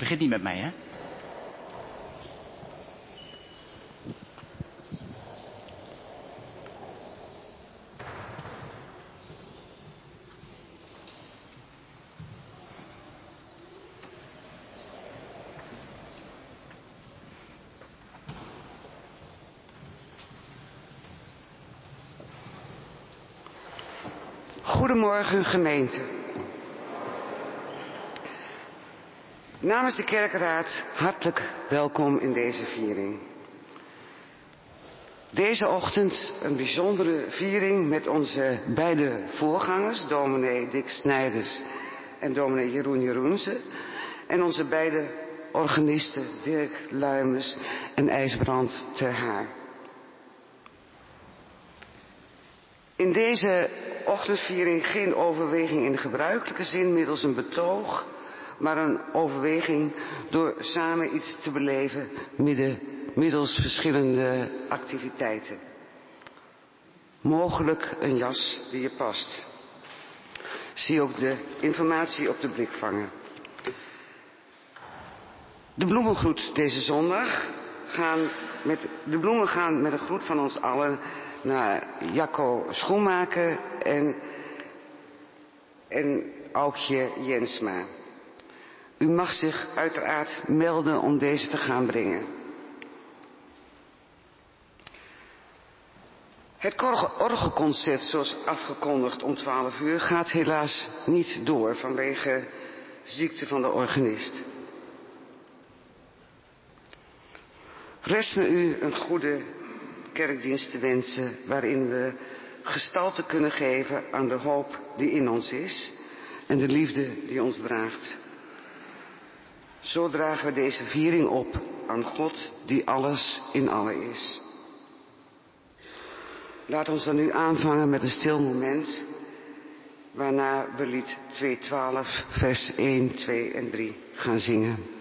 Begint niet met mij, hè? Goedemorgen gemeente. Namens de kerkraad hartelijk welkom in deze viering. Deze ochtend een bijzondere viering met onze beide voorgangers, dominee Dick Snijders en dominee Jeroen Jeroense, en onze beide organisten Dirk Luimers en IJsbrand ter Haar. In deze ochtendviering geen overweging in de gebruikelijke zin middels een betoog, maar een overweging door samen iets te beleven middels verschillende activiteiten. Mogelijk een jas die je past. Zie ook de informatie op de blikvanger. De bloemengroet deze zondag gaan met, de bloemen gaan met een groet van ons allen naar Jacco Schoenmaker en, en Aukje Jensma. U mag zich uiteraard melden om deze te gaan brengen. Het orgelconcert, zoals afgekondigd om 12 uur, gaat helaas niet door vanwege ziekte van de organist. Rest me u een goede kerkdienst te wensen waarin we gestalte kunnen geven aan de hoop die in ons is en de liefde die ons draagt. Zo dragen we deze viering op aan God die alles in alle is. Laat ons dan nu aanvangen met een stil moment, waarna we lied 212, vers 1, 2 en 3 gaan zingen.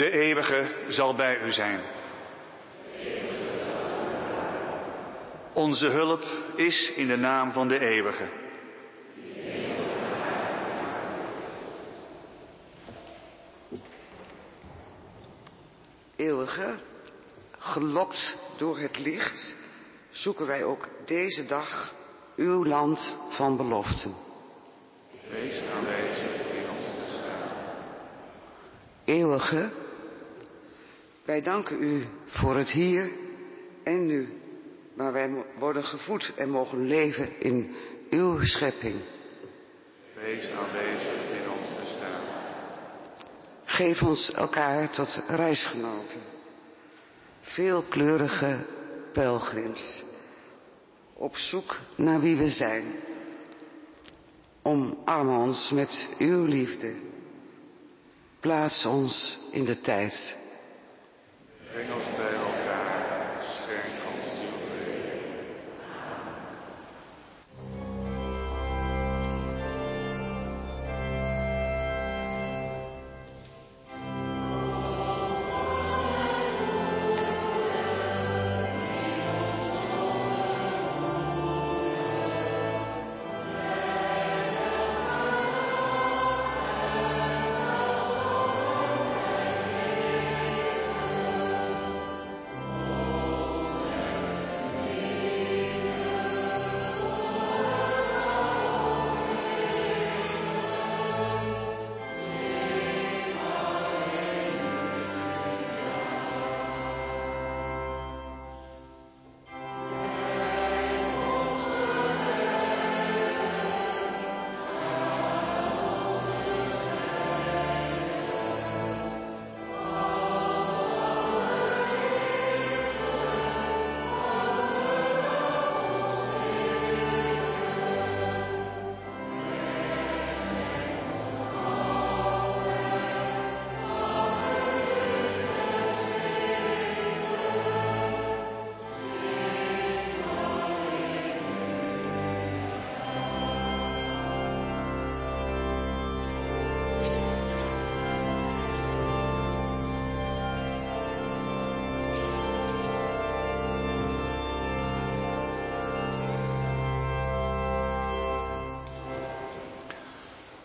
De eeuwige zal bij u zijn. Onze hulp is in de naam van de eeuwige. Eeuwige, gelokt door het licht, zoeken wij ook deze dag uw land van beloften. Wees aanwezig in onze staan. Eeuwige, wij danken u voor het hier en nu, waar wij worden gevoed en mogen leven in uw schepping. Wees aanwezig in ons bestaan. Geef ons elkaar tot reisgenoten, veelkleurige pelgrims, op zoek naar wie we zijn. Omarm ons met uw liefde. Plaats ons in de tijd. Engels bij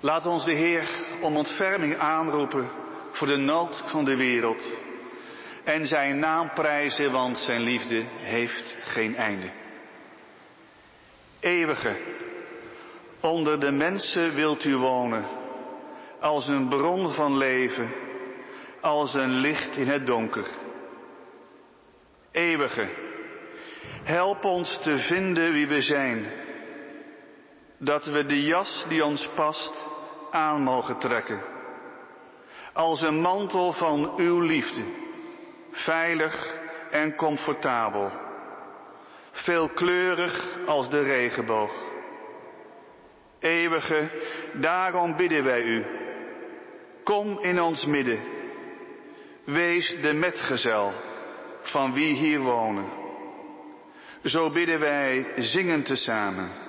Laat ons de Heer om ontferming aanroepen voor de nood van de wereld. En zijn naam prijzen, want zijn liefde heeft geen einde. Eeuwige, onder de mensen wilt u wonen, als een bron van leven, als een licht in het donker. Eeuwige, help ons te vinden wie we zijn, dat we de jas die ons past aan mogen trekken. Als een mantel van uw liefde, veilig en comfortabel, veelkleurig als de regenboog. Eeuwige, daarom bidden wij u, kom in ons midden, wees de metgezel van wie hier wonen. Zo bidden wij zingend tezamen.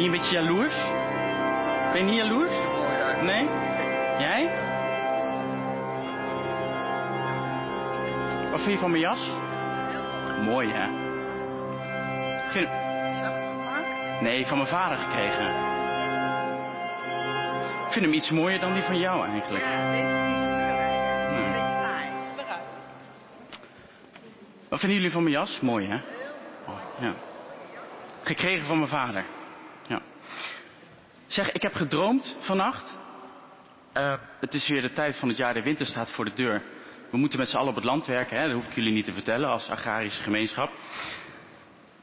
Niet een beetje jaloers? Ben je niet jaloers? Nee? Jij? Wat vind je van mijn jas? Mooi, hè? Vind... Nee, van mijn vader gekregen. Ik vind hem iets mooier dan die van jou eigenlijk. Ja, deze is iets. Wat vinden jullie van mijn jas? Mooi, hè? Mooi, ja. Gekregen van mijn vader. Zeg, ik heb gedroomd vannacht. Eh, het is weer de tijd van het jaar, de winter staat voor de deur. We moeten met z'n allen op het land werken, hè? dat hoef ik jullie niet te vertellen als agrarische gemeenschap.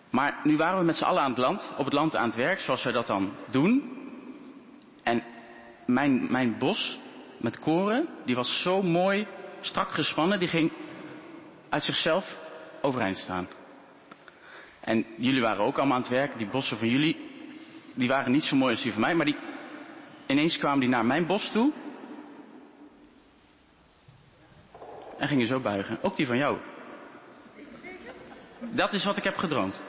Maar nu waren we met z'n allen aan het land, op het land aan het werk, zoals wij dat dan doen. En mijn, mijn bos met koren, die was zo mooi strak gespannen, die ging uit zichzelf overeind staan. En jullie waren ook allemaal aan het werk, die bossen van jullie, die waren niet zo mooi als die van mij, maar die, ineens kwamen die naar mijn bos toe. En gingen zo buigen. Ook die van jou. Dat is wat ik heb gedroomd.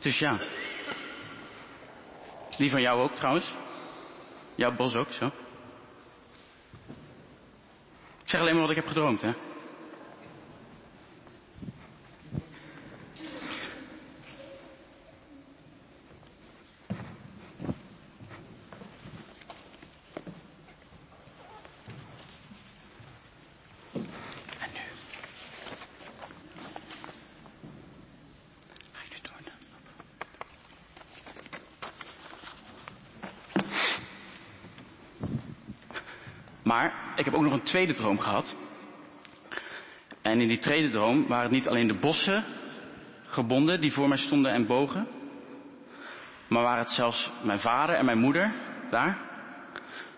Dus ja. Die van jou ook trouwens. Jouw bos ook, zo. Ik zeg alleen maar wat ik heb gedroomd, hè. Ik heb ook nog een tweede droom gehad. En in die tweede droom waren het niet alleen de bossen gebonden die voor mij stonden en bogen. Maar waren het zelfs mijn vader en mijn moeder daar.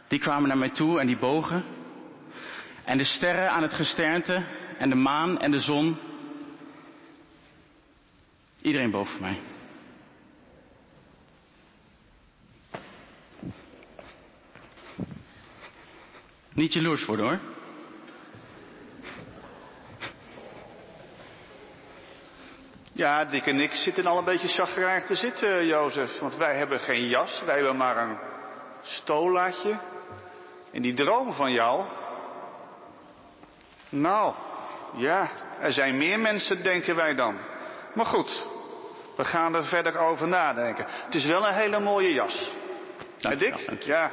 Die kwamen naar mij toe en die bogen. En de sterren aan het gesternte en de maan en de zon. Iedereen boven mij. Niet jaloers worden hoor. Ja, Dick en ik zitten al een beetje chagrijnig te zitten, Jozef. Want wij hebben geen jas, wij hebben maar een stolaatje. En die droom van jou. Nou, ja, er zijn meer mensen, denken wij dan. Maar goed, we gaan er verder over nadenken. Het is wel een hele mooie jas. Dank je. Ja,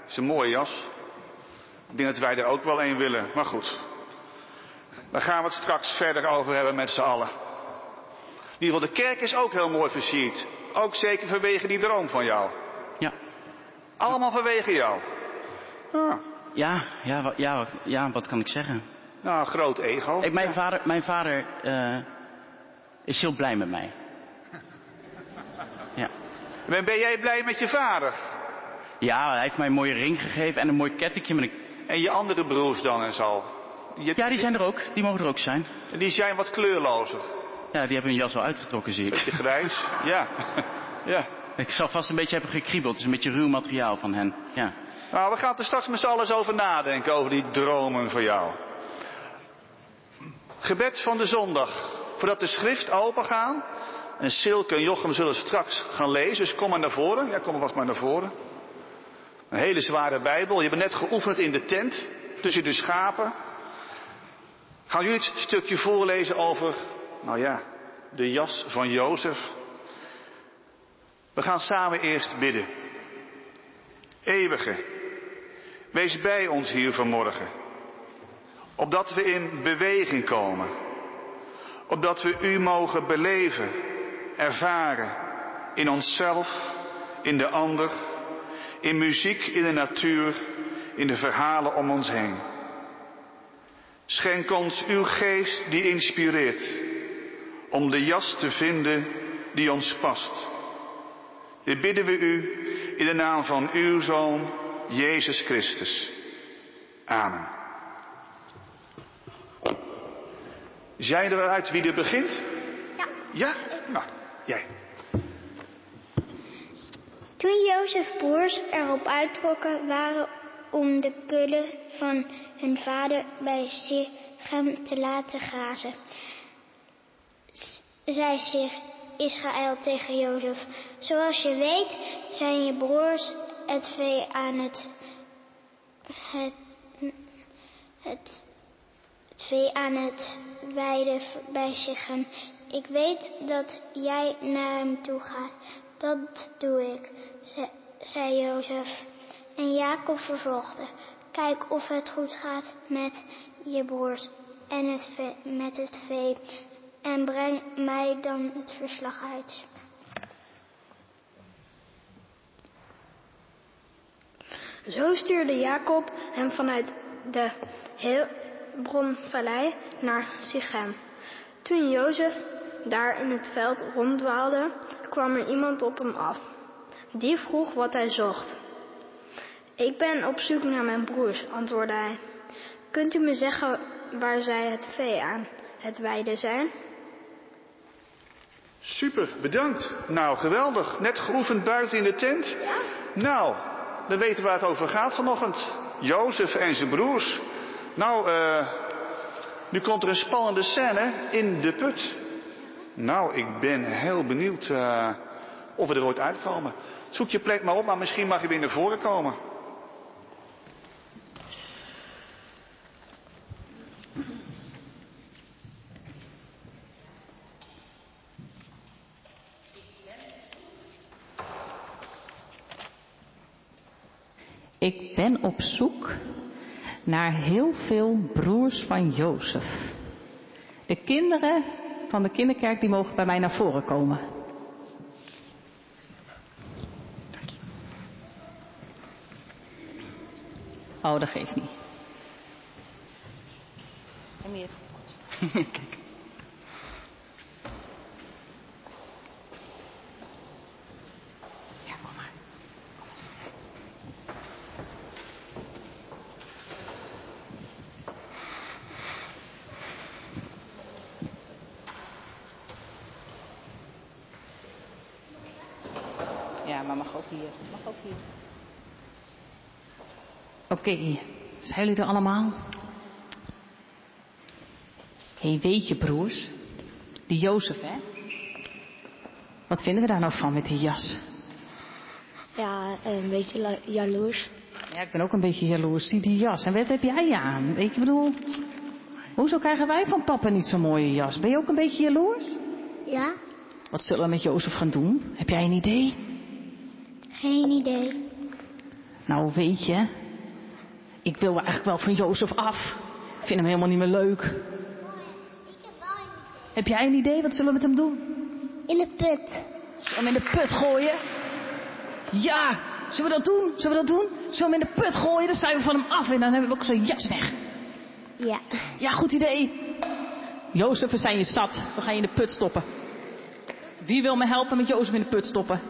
het is een mooie jas. Ik denk dat wij er ook wel een willen, maar goed. Daar gaan we het straks verder over hebben met z'n allen. In ieder geval, de kerk is ook heel mooi versierd. Ook zeker vanwege die droom van jou. Ja. Allemaal vanwege jou. Ja. Ja, ja, ja, wat- ja, wat kan ik zeggen? Nou, groot ego. Ik, mijn Ja. vader, mijn vader eh, is heel blij met mij. Ja. Ben, ben jij blij met je vader? ja, hij heeft mij een mooie ring gegeven en een mooi kettingje met een... En je andere broers dan en zo? Ja, die zijn er ook. Die mogen er ook zijn. die zijn wat kleurlozer. Ja, die hebben hun jas al uitgetrokken, zie ik. Beetje grijs. ja. ja. Ik zal vast een beetje hebben gekriebeld. Het is een beetje ruw materiaal van hen. Ja. Nou, we gaan er straks met z'n allen eens over nadenken, over die dromen van jou. Gebed van de zondag. Voordat de schrift open gaan. En Silke en Jochem zullen straks gaan lezen. Dus kom maar naar voren. Ja, kom maar vast maar naar voren. Een hele zware Bijbel. Je bent net geoefend in de tent. Tussen de schapen. Gaan jullie het stukje voorlezen over, nou ja, de jas van Jozef. We gaan samen eerst bidden. Eeuwige, wees bij ons hier vanmorgen. Opdat we in beweging komen. Opdat we u mogen beleven, ervaren. In onszelf, in de ander, in muziek, in de natuur, in de verhalen om ons heen. Schenk ons uw geest die inspireert, om de jas te vinden die ons past. Dit bidden we u in de naam van uw Zoon, Jezus Christus. Amen. Zijn er uit wie er begint? Ja. Ja? Nou, jij. Toen Jozef broers erop uittrokken waren om de kudde van hun vader bij Sichem te laten grazen, zei zich Israël tegen Jozef, zoals je weet zijn je broers het vee aan het, het, het, het vee aan het weiden bij Sichem. Ik weet dat jij naar hem toe gaat. Dat doe ik, ze- zei Jozef. En Jacob vervolgde, kijk of het goed gaat met je broers en het met het vee. En breng mij dan het verslag uit. Zo stuurde Jacob hem vanuit de Hebronvallei naar Sichem. Toen Jozef daar in het veld ronddwaalde, kwam er iemand op hem af. Die vroeg wat hij zocht. Ik ben op zoek naar mijn broers, antwoordde hij. Kunt u me zeggen waar zij het vee aan het weiden zijn? Super, bedankt. Nou, geweldig. Net geoefend buiten in de tent. Nou, dan weten we waar het over gaat vanochtend. Jozef en zijn broers. Nou, eh, nu komt er een spannende scène in de put. Nou, ik ben heel benieuwd eh, of we er ooit uitkomen. Zoek je plek maar op, maar misschien mag je weer naar voren komen. Ik ben op zoek naar heel veel broers van Jozef. De kinderen van de kinderkerk die mogen bij mij naar voren komen. Oh, dat geeft niet. Kom hier. Kijk. Ja, kom maar. Kom maar zitten. Ja, maar mag ook hier. Mag ook hier. Oké, zijn jullie er allemaal? Hé, hey, weet je broers, die Jozef hè? Wat vinden we daar nou van met die jas? Ja, een beetje jaloers. Ja, ik ben ook een beetje jaloers. Zie die jas. En wat heb jij aan? Ik bedoel, hoezo krijgen wij van papa niet zo'n mooie jas? Ben je ook een beetje jaloers? Ja? Wat zullen we met Jozef gaan doen? Heb jij een idee? Geen idee. Nou, weet je, ik wil eigenlijk wel van Jozef af. Ik vind hem helemaal niet meer leuk. Heb jij een idee? Wat zullen we met hem doen? In de put. Zullen we hem in de put gooien? Ja, zullen we dat doen? Zullen we dat doen? Zullen we hem in de put gooien? Dan zijn we van hem af en dan hebben we ook zijn jas weg. Ja. Ja, goed idee. Jozef, we zijn je zat. We gaan je in de put stoppen. Wie wil me helpen met Jozef in de put stoppen?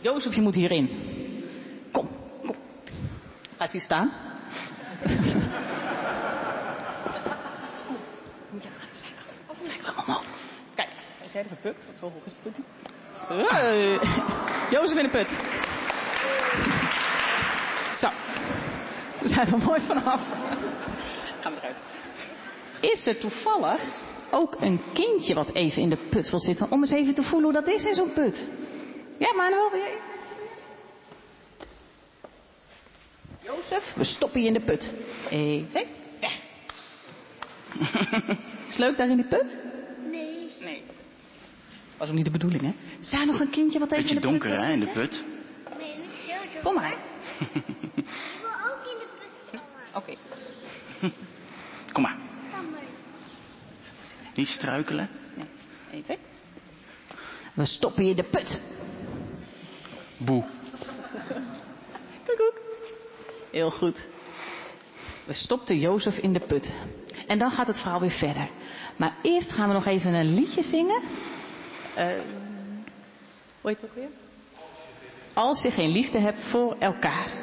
Jozef, je moet hierin. Ga eens hier staan. Zijn we. Kijk, we. Kijk, is jij er gebukt? Wat zo hoog is de put? Hey. Jozef in de put. Zo. Daar zijn we mooi vanaf. Gaan we eruit. Is er toevallig ook een kindje wat even in de put wil zitten? Om eens even te voelen hoe dat is in zo'n put. Ja, Manuel, wil jij? Jozef, we stoppen je in de put. Eén, twee, weg. Is het leuk daar in die put? Nee. Nee. Was ook niet de bedoeling, hè? Is daar nog een kindje wat even Beetje in de put donker wil hè, in de put. Nee, niet heel Kom maar. Ik wil ook in de put komen. Oké. Kom maar. Kom maar. Niet struikelen. Ja. Eén, twee. We stoppen je in de put. Boe. Heel goed. We stopten Jozef in de put. En dan gaat het verhaal weer verder. Maar eerst gaan we nog even een liedje zingen. Eh, hoe heet het ook weer? Als je geen liefde hebt voor elkaar.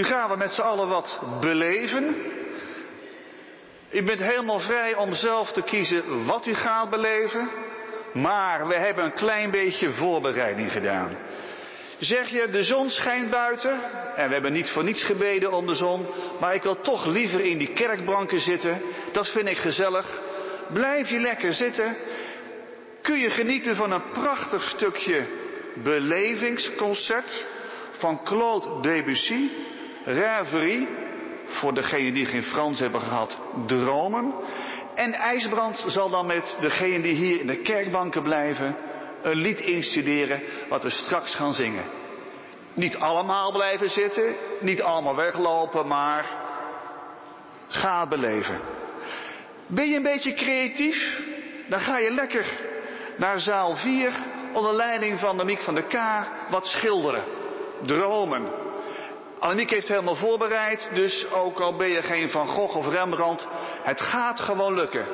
Nu gaan we met z'n allen wat beleven. U bent helemaal vrij om zelf te kiezen wat u gaat beleven. Maar we hebben een klein beetje voorbereiding gedaan. Zeg je, de zon schijnt buiten. En we hebben niet voor niets gebeden om de zon. Maar ik wil toch liever in die kerkbanken zitten. Dat vind ik gezellig. Blijf je lekker zitten. Kun je genieten van een prachtig stukje belevingsconcert van Claude Debussy. Rêverie, voor degenen die geen Frans hebben gehad, dromen. En IJsbrand zal dan met degenen die hier in de kerkbanken blijven een lied instuderen wat we straks gaan zingen. Niet allemaal blijven zitten, niet allemaal weglopen, maar ga beleven. Ben je een beetje creatief? Dan ga je lekker naar zaal 4 onder leiding van Damiek van der K wat schilderen. Dromen. Annemiek heeft helemaal voorbereid, dus ook al ben je geen Van Gogh of Rembrandt, het gaat gewoon lukken.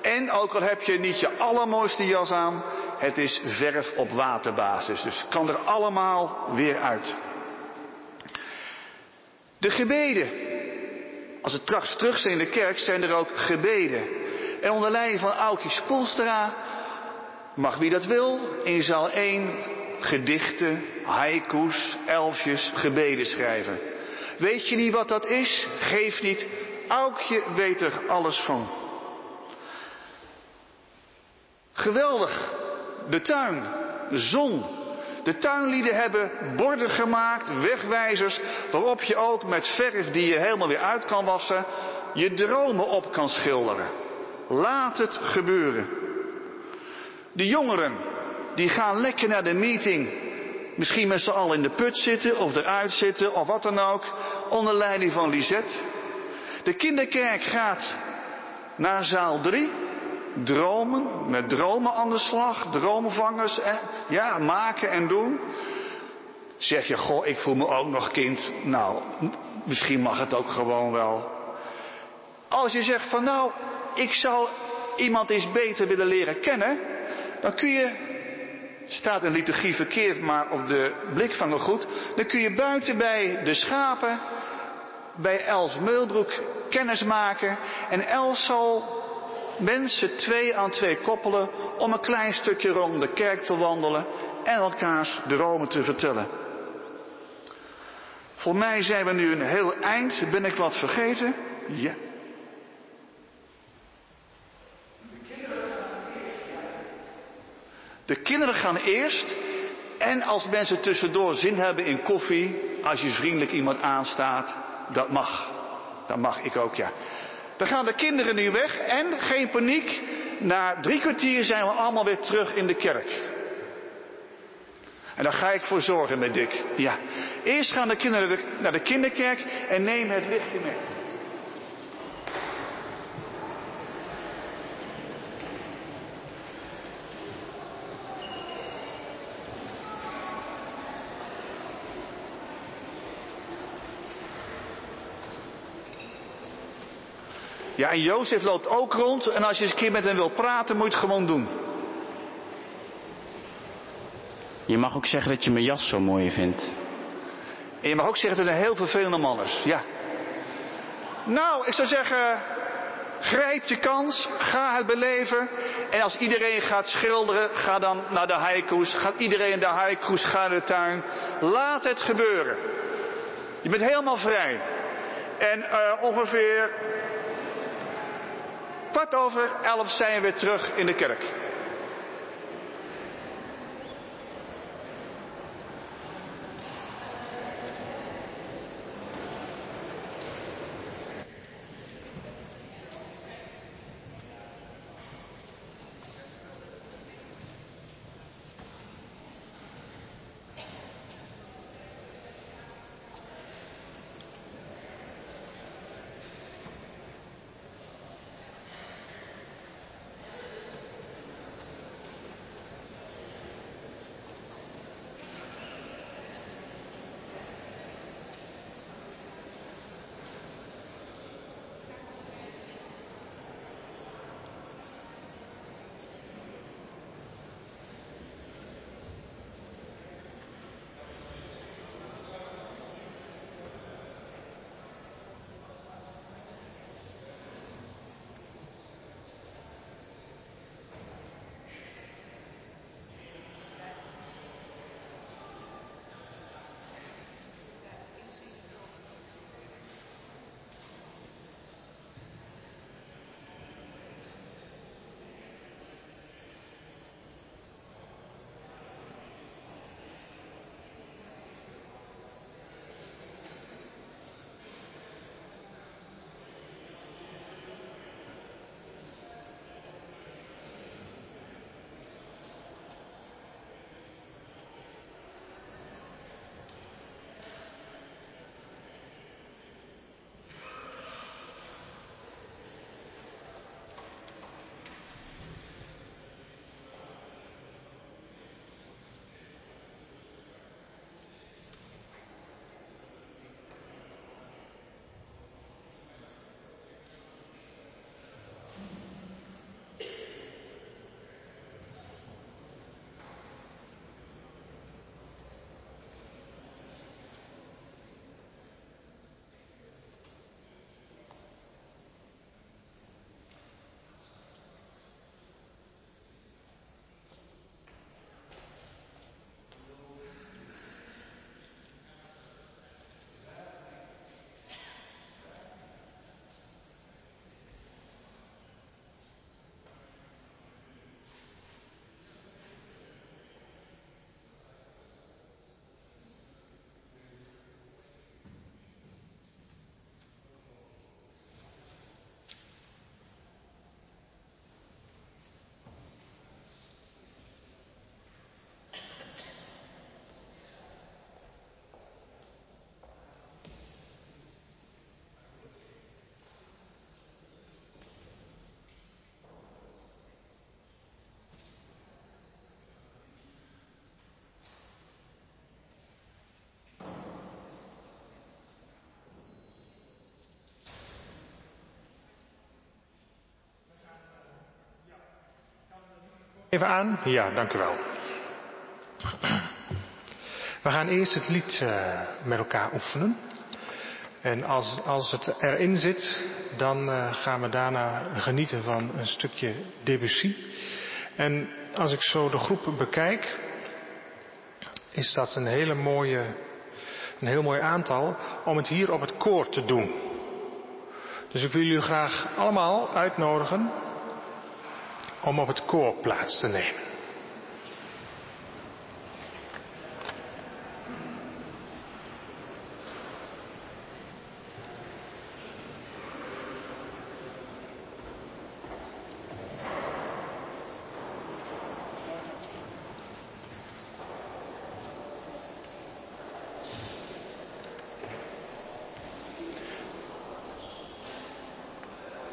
En ook al heb je niet je allermooiste jas aan, het is verf op waterbasis, dus het kan er allemaal weer uit. De gebeden. Als het straks terug zijn in de kerk, zijn er ook gebeden. En onder leiding van Aukje Spoelstra mag wie dat wil in zaal 1 gedichten, haiku's, elfjes, gebeden schrijven. Weet je niet wat dat is? Geef niet. Aukje weet er alles van. Geweldig. De tuin, de zon. De tuinlieden hebben borden gemaakt, wegwijzers, waarop je ook met verf die je helemaal weer uit kan wassen, je dromen op kan schilderen. Laat het gebeuren. De jongeren, die gaan lekker naar de meeting. Misschien met z'n allen in de put zitten of eruit zitten of wat dan ook. Onder leiding van Lisette. De kinderkerk gaat naar zaal 3. Dromen, met dromen aan de slag. Dromenvangers, en, ja, maken en doen. Zeg je, goh, ik voel me ook nog kind. Nou, misschien mag het ook gewoon wel. Als je zegt van nou, ik zou iemand eens beter willen leren kennen. Dan kun je staat in liturgie verkeerd, maar op de blikvanger goed. Dan kun je buiten bij de schapen, bij Els Meulbroek kennis maken. En Els zal mensen twee aan twee koppelen om een klein stukje rond de kerk te wandelen en elkaars dromen te vertellen. Voor mij zijn we nu een heel eind. Ben ik wat vergeten? Ja. De kinderen gaan eerst. En als mensen tussendoor zin hebben in koffie, als je vriendelijk iemand aanstaat, dat mag. Dat mag ik ook, ja. Dan gaan de kinderen nu weg en geen paniek. Na drie kwartier zijn we allemaal weer terug in de kerk. En daar ga ik voor zorgen met Dick. Ja. Eerst gaan de kinderen naar de kinderkerk en nemen het lichtje mee. Ja, en Jozef loopt ook rond. En als je eens een keer met hem wil praten, moet je het gewoon doen. Je mag ook zeggen dat je mijn jas zo mooi vindt. En je mag ook zeggen dat een heel vervelende man is. Ja. Nou, ik zou zeggen, grijp je kans, ga het beleven. En als iedereen gaat schilderen, ga dan naar de haiku's. Gaat iedereen naar de haiku's, ga naar de tuin. Laat het gebeuren. Je bent helemaal vrij. En uh, ongeveer kwart over elf zijn we weer terug in de kerk. Even aan? Ja, dank u wel. We gaan eerst het lied uh, met elkaar oefenen. En als, als het erin zit, dan uh, gaan we daarna genieten van een stukje Debussy. En als ik zo de groep bekijk, is dat een hele mooie, een heel mooi aantal om het hier op het koor te doen. Dus ik wil jullie graag allemaal uitnodigen om op het koor plaats te nemen.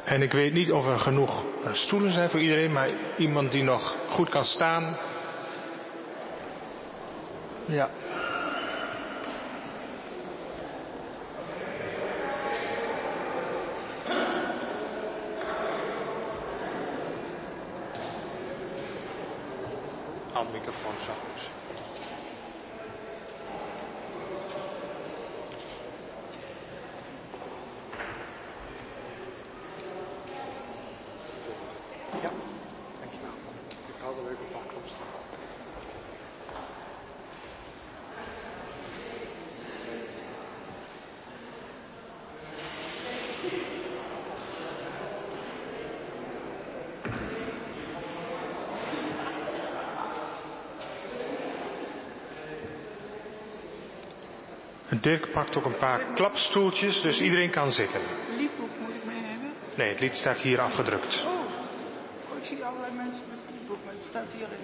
En ik weet niet of er genoeg stoelen zijn voor iedereen, maar iemand die nog goed kan staan. Ja. Aan microfoon zachtjes. Dirk pakt ook een paar klapstoeltjes, dus iedereen kan zitten. Liedboek moet ik mee hebben? Nee, het lied staat hier afgedrukt. Oh, oh ik zie allerlei mensen met een liedboek, maar het staat hierin.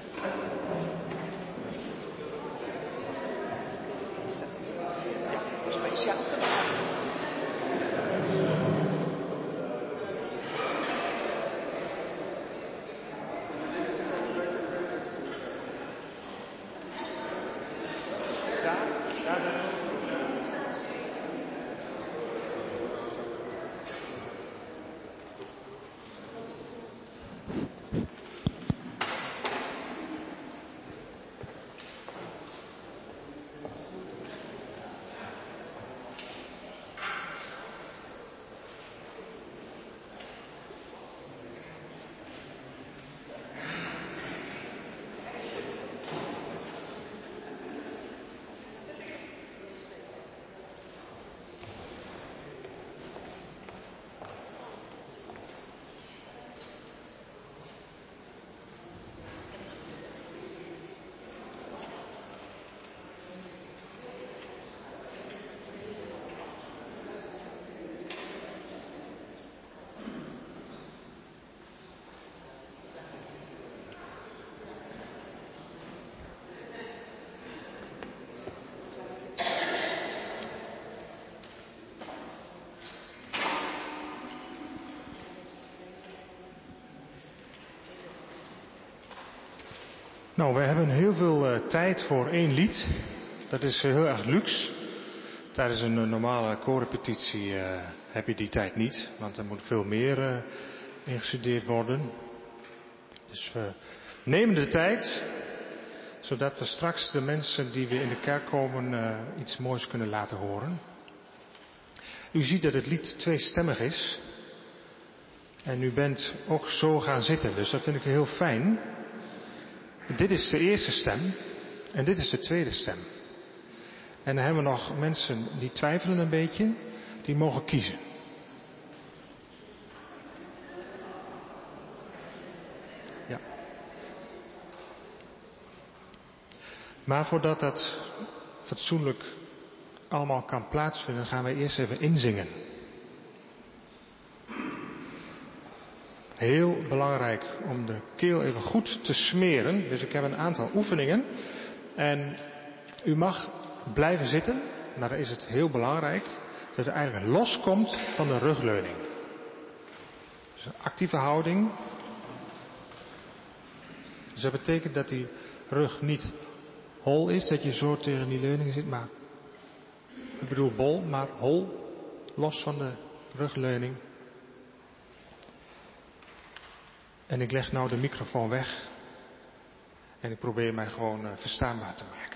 Het staat hier. Ja, speciaal gedaan. Daar, daar, daar. Nou, we hebben heel veel uh, tijd voor één lied. Dat is uh, heel erg luxe. Tijdens een uh, normale koorrepetitie heb je die tijd niet, want er moet veel meer ingestudeerd worden. Dus we nemen de tijd, zodat we straks de mensen die weer in de kerk komen iets moois kunnen laten horen. U ziet dat het lied tweestemmig is. En u bent ook zo gaan zitten, dus dat vind ik heel fijn. Dit is de eerste stem en dit is de tweede stem. En dan hebben we nog mensen die twijfelen een beetje, die mogen kiezen. Ja. Maar voordat dat fatsoenlijk allemaal kan plaatsvinden, gaan wij eerst even inzingen. Heel belangrijk om de keel even goed te smeren. Dus ik heb een aantal oefeningen. En u mag blijven zitten, maar dan is het heel belangrijk dat u eigenlijk loskomt van de rugleuning. Dus een actieve houding. Dus dat betekent dat die rug niet hol is, dat je zo tegen die leuning zit, maar ik bedoel bol, maar hol, los van de rugleuning. En ik leg nou de microfoon weg. En ik probeer mij gewoon eh, verstaanbaar te maken.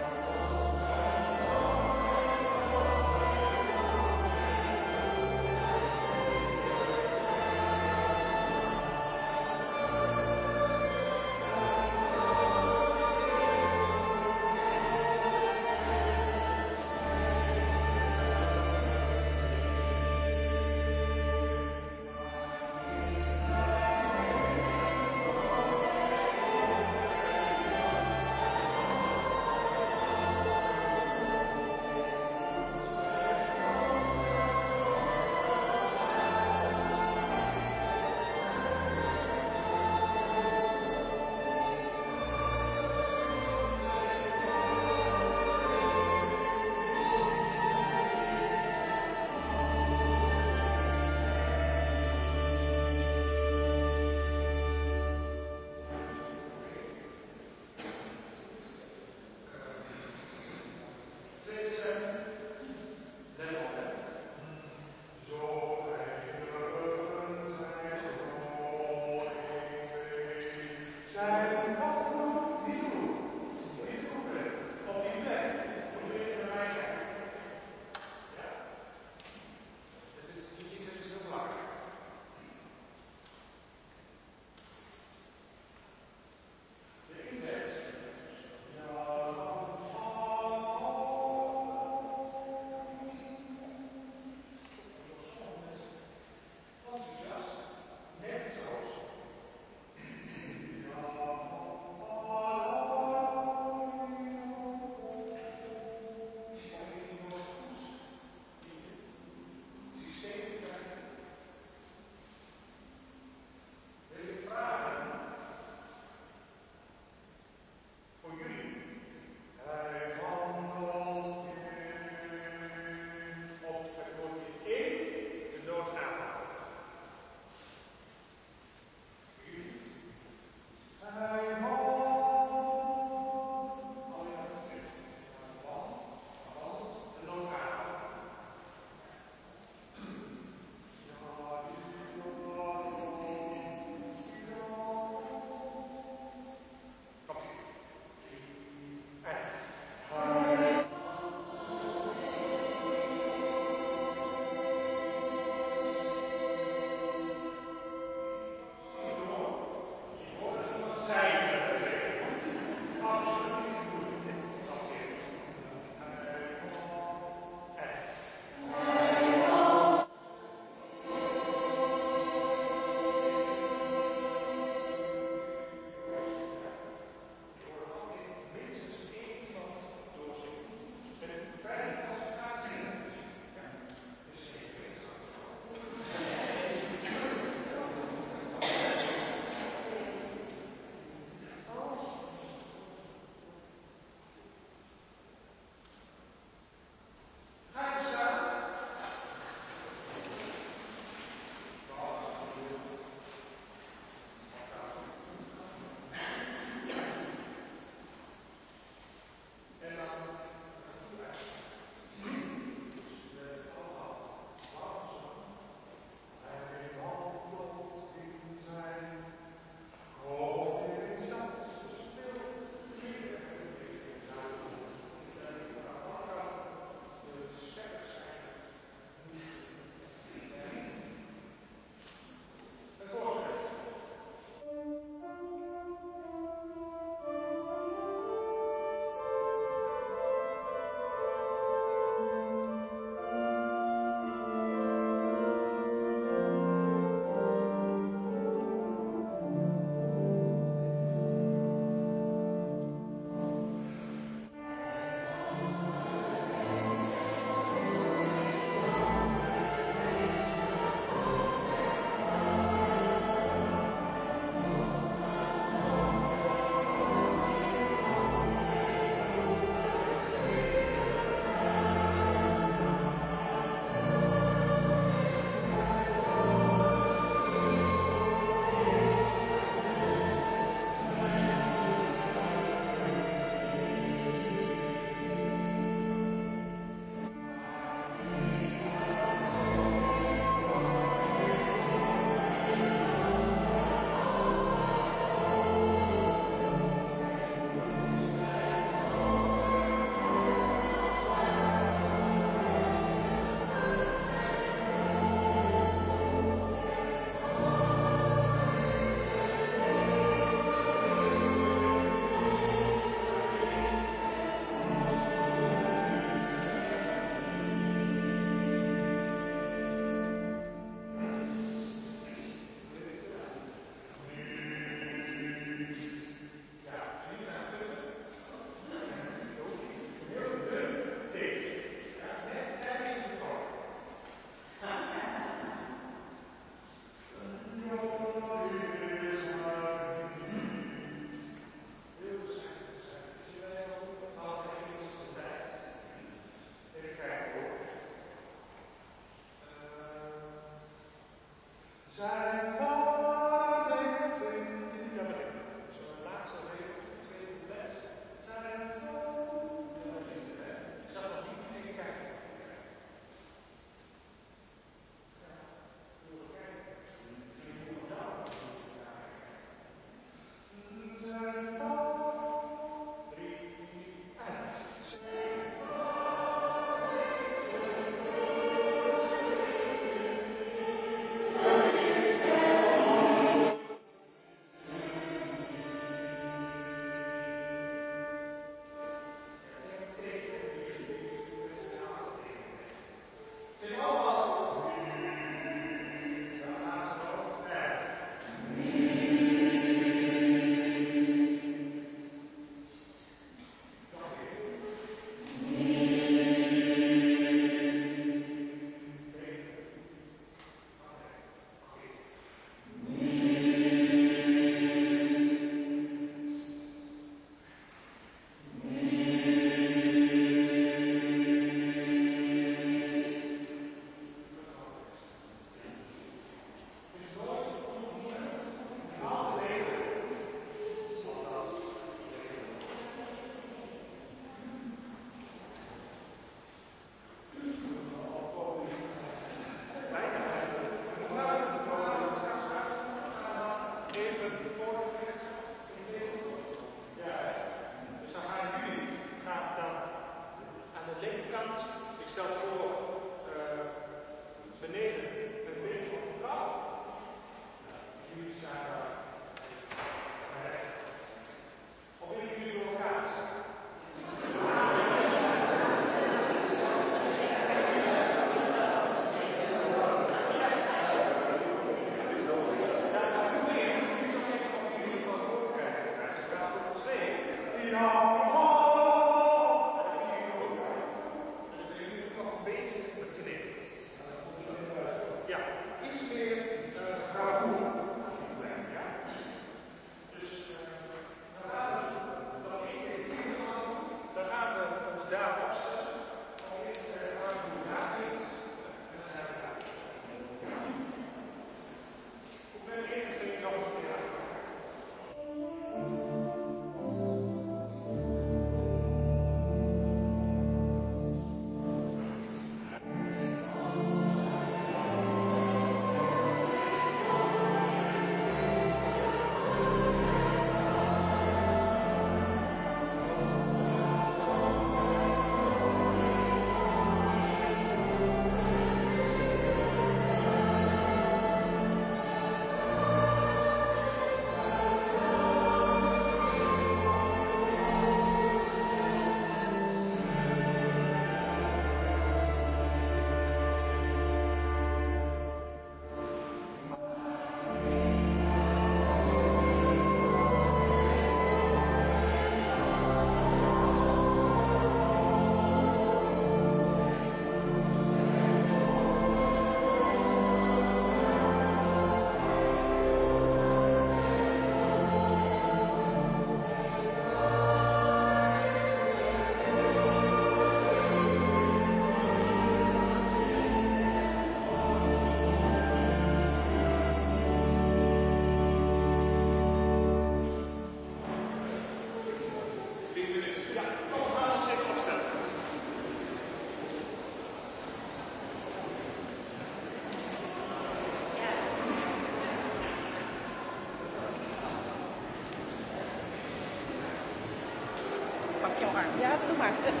Ja,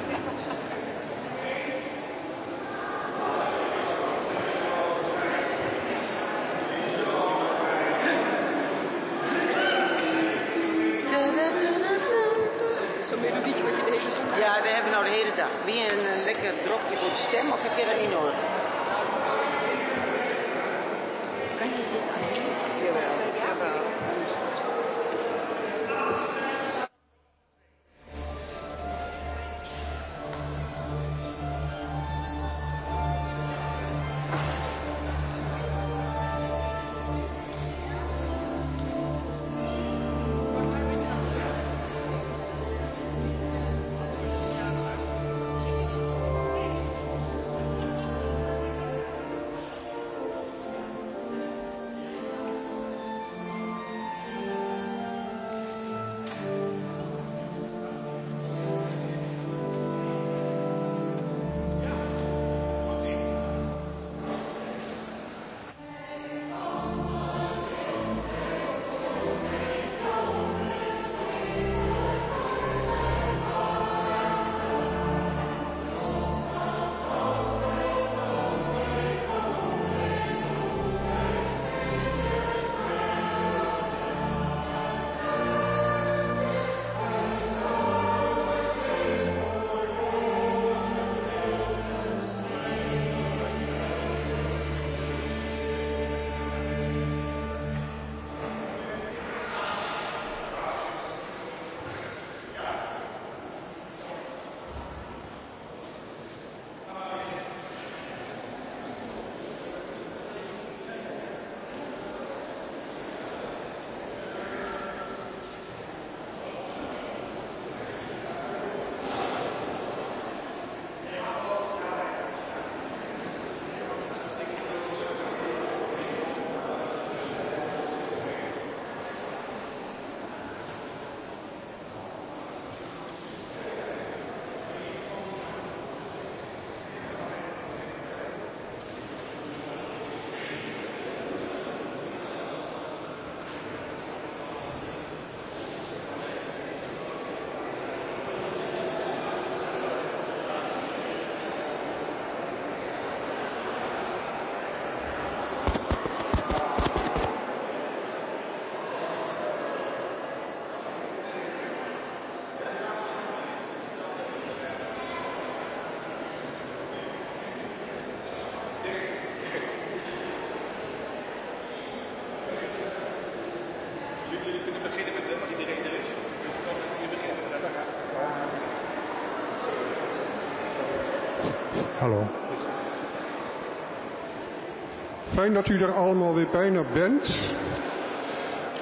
Fijn dat u er allemaal weer bijna bent.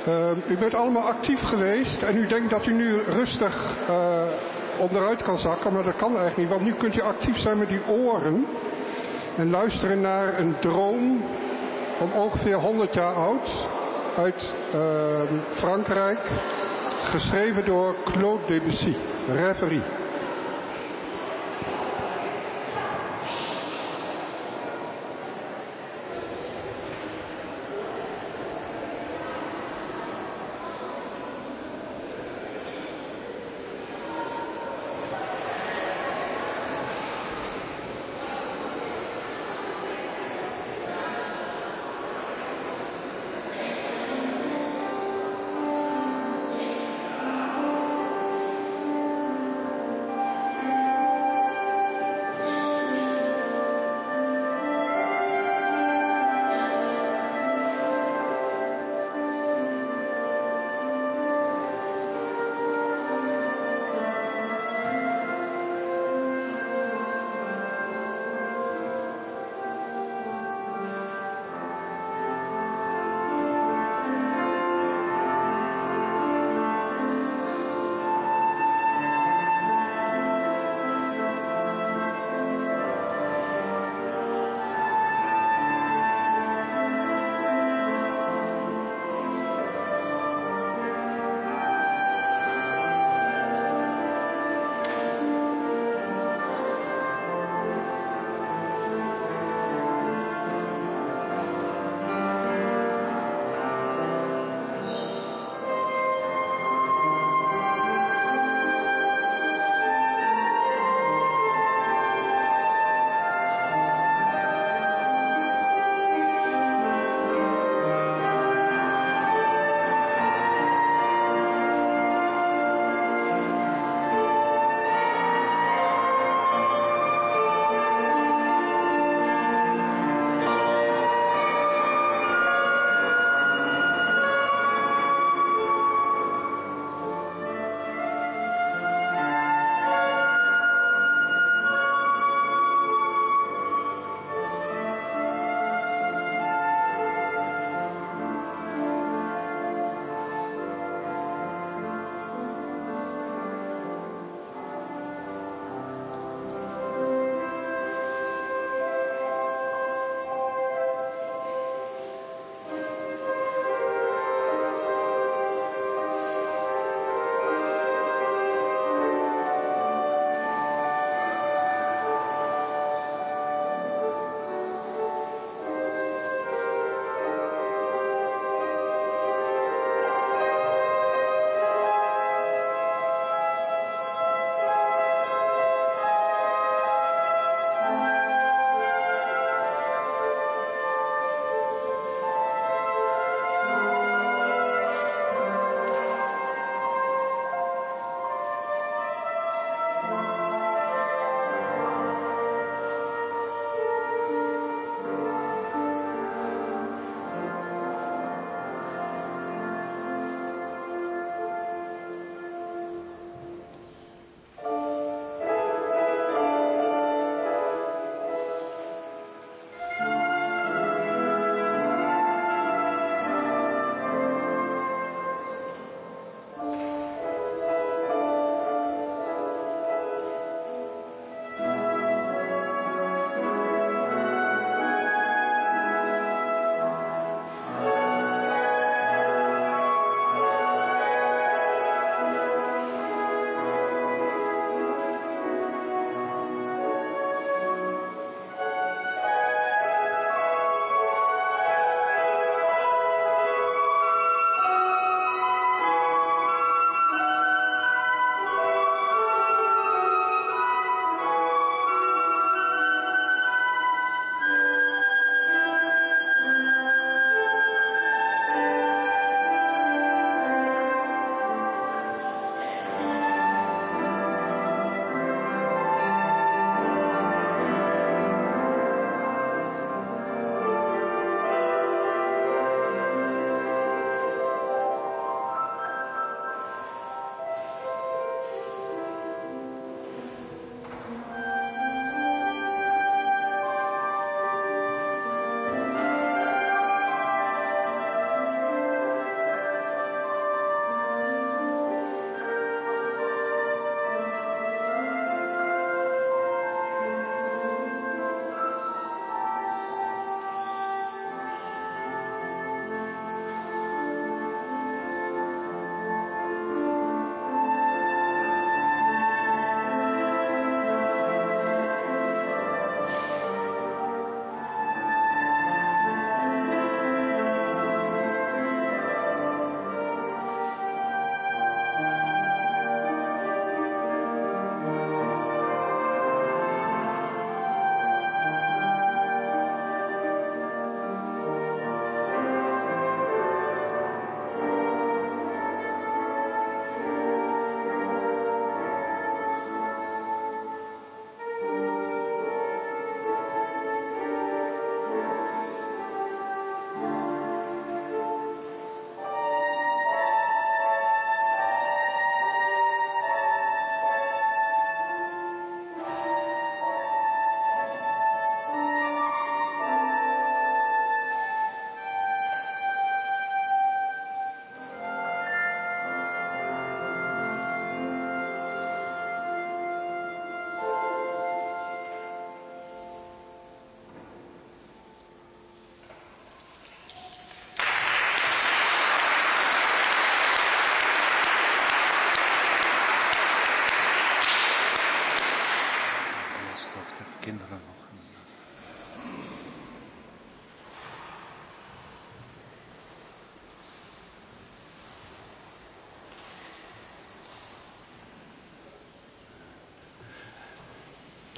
Uh, u bent allemaal actief geweest en u denkt dat u nu rustig uh, onderuit kan zakken, maar dat kan eigenlijk niet, want nu kunt u actief zijn met die oren en luisteren naar een droom van ongeveer 100 jaar oud uit uh, Frankrijk, geschreven door Claude Debussy, Reverie.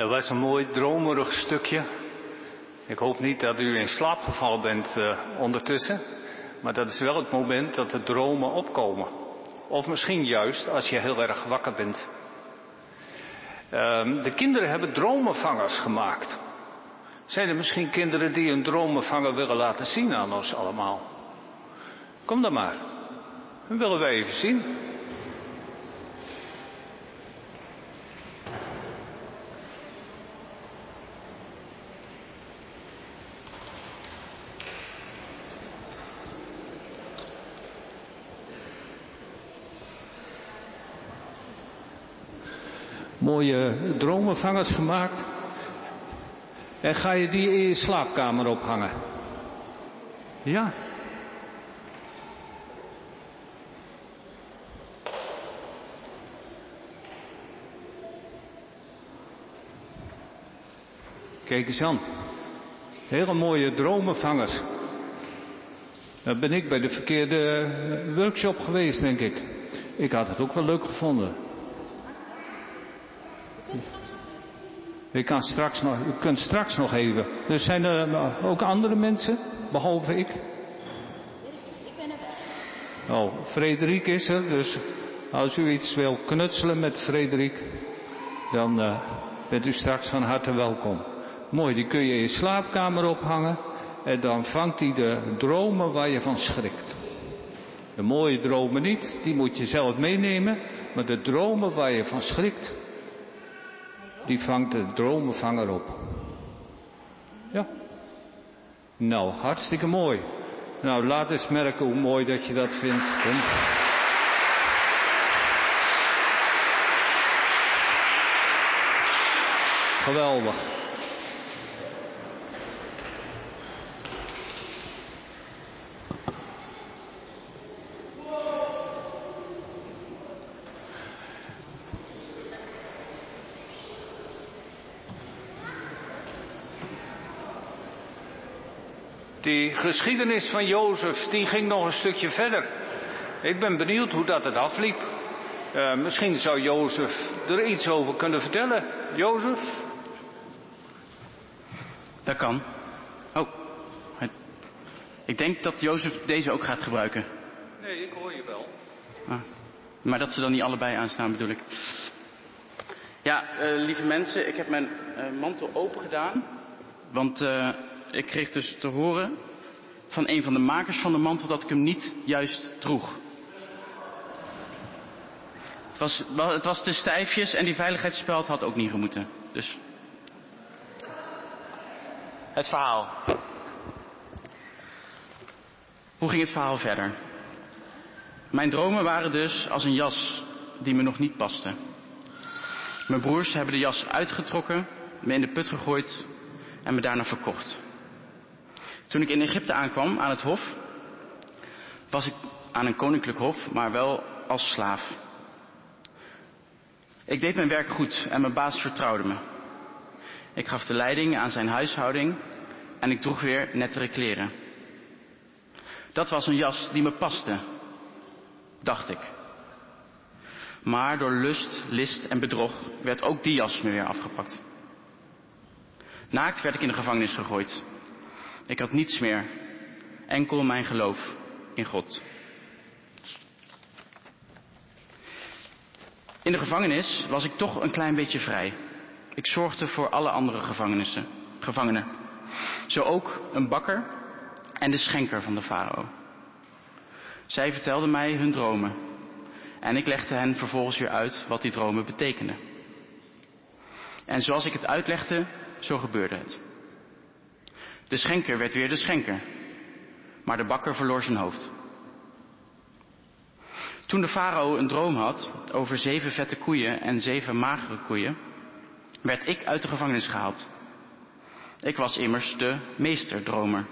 Dat was een mooi dromerig stukje. Ik hoop niet dat u in slaap gevallen bent uh, ondertussen. Maar dat is wel het moment dat de dromen opkomen. Of misschien juist als je heel erg wakker bent. Uh, de kinderen hebben dromenvangers gemaakt. Zijn er misschien kinderen die een dromenvanger willen laten zien aan ons allemaal? Kom dan maar. Dat willen wij even zien. Mooie dromenvangers gemaakt. En ga je die in je slaapkamer ophangen? Ja. Kijk eens aan. Hele mooie dromenvangers. Dan ben ik bij de verkeerde workshop geweest, denk ik. Ik had het ook wel leuk gevonden. U, kan straks nog, u kunt straks nog even. Dus zijn er ook andere mensen, behalve ik? Ik ben er. Oh, Frederik is er, dus als u iets wil knutselen met Frederik, dan uh, bent u straks van harte welkom. Mooi, die kun je in je slaapkamer ophangen en dan vangt hij de dromen waar je van schrikt. De mooie dromen niet, die moet je zelf meenemen, maar de dromen waar je van schrikt, die vangt de dromenvanger op. Ja. Nou, hartstikke mooi. Nou, laat eens merken hoe mooi dat je dat vindt. Geweldig. Die geschiedenis van Jozef, die ging nog een stukje verder. Ik ben benieuwd hoe dat het afliep. Uh, misschien zou Jozef er iets over kunnen vertellen. Jozef? Dat kan. Oh, ik denk dat Jozef deze ook gaat gebruiken. Nee, ik hoor je wel. Ah, maar dat ze dan niet allebei aanstaan bedoel ik. Ja, uh, lieve mensen, ik heb mijn uh, mantel open gedaan. Want ik kreeg dus te horen van een van de makers van de mantel dat ik hem niet juist droeg. Het was, het was te stijfjes en die veiligheidsspeld had ook niet gemoeten. Dus. Het verhaal. Hoe ging het verhaal verder? Mijn dromen waren dus als een jas die me nog niet paste. Mijn broers hebben de jas uitgetrokken, me in de put gegooid en me daarna verkocht. Toen ik in Egypte aankwam aan het hof, was ik aan een koninklijk hof, maar wel als slaaf. Ik deed mijn werk goed en mijn baas vertrouwde me. Ik gaf de leiding aan zijn huishouding en ik droeg weer nettere kleren. Dat was een jas die me paste, dacht ik. Maar door lust, list en bedrog werd ook die jas me weer afgepakt. Naakt werd ik in de gevangenis gegooid. Ik had niets meer, enkel mijn geloof in God. In de gevangenis was ik toch een klein beetje vrij. Ik zorgde voor alle andere gevangenissen, gevangenen. Zo ook een bakker en de schenker van de farao. Zij vertelden mij hun dromen en ik legde hen vervolgens weer uit wat die dromen betekenden. En zoals ik het uitlegde, zo gebeurde het. De schenker werd weer de schenker, maar de bakker verloor zijn hoofd. Toen de farao een droom had over zeven vette koeien en zeven magere koeien, werd ik uit de gevangenis gehaald. Ik was immers de meesterdromer.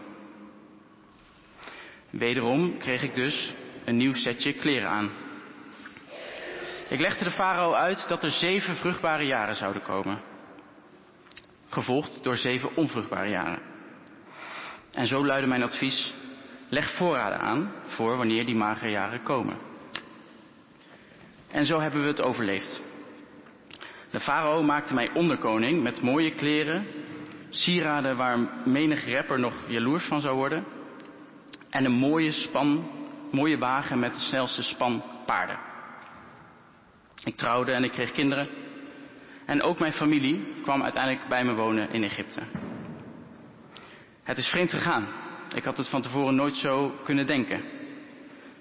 Wederom kreeg ik dus een nieuw setje kleren aan. Ik legde de farao uit dat er zeven vruchtbare jaren zouden komen. gevolgd door zeven onvruchtbare jaren. En zo luidde mijn advies, leg voorraden aan voor wanneer die magere jaren komen. En zo hebben we het overleefd. De farao maakte mij onderkoning met mooie kleren, sieraden waar menig rapper nog jaloers van zou worden, en een mooie span, mooie wagen met de snelste span paarden. Ik trouwde en ik kreeg kinderen. En ook mijn familie kwam uiteindelijk bij me wonen in Egypte. Het is vreemd gegaan. Ik had het van tevoren nooit zo kunnen denken.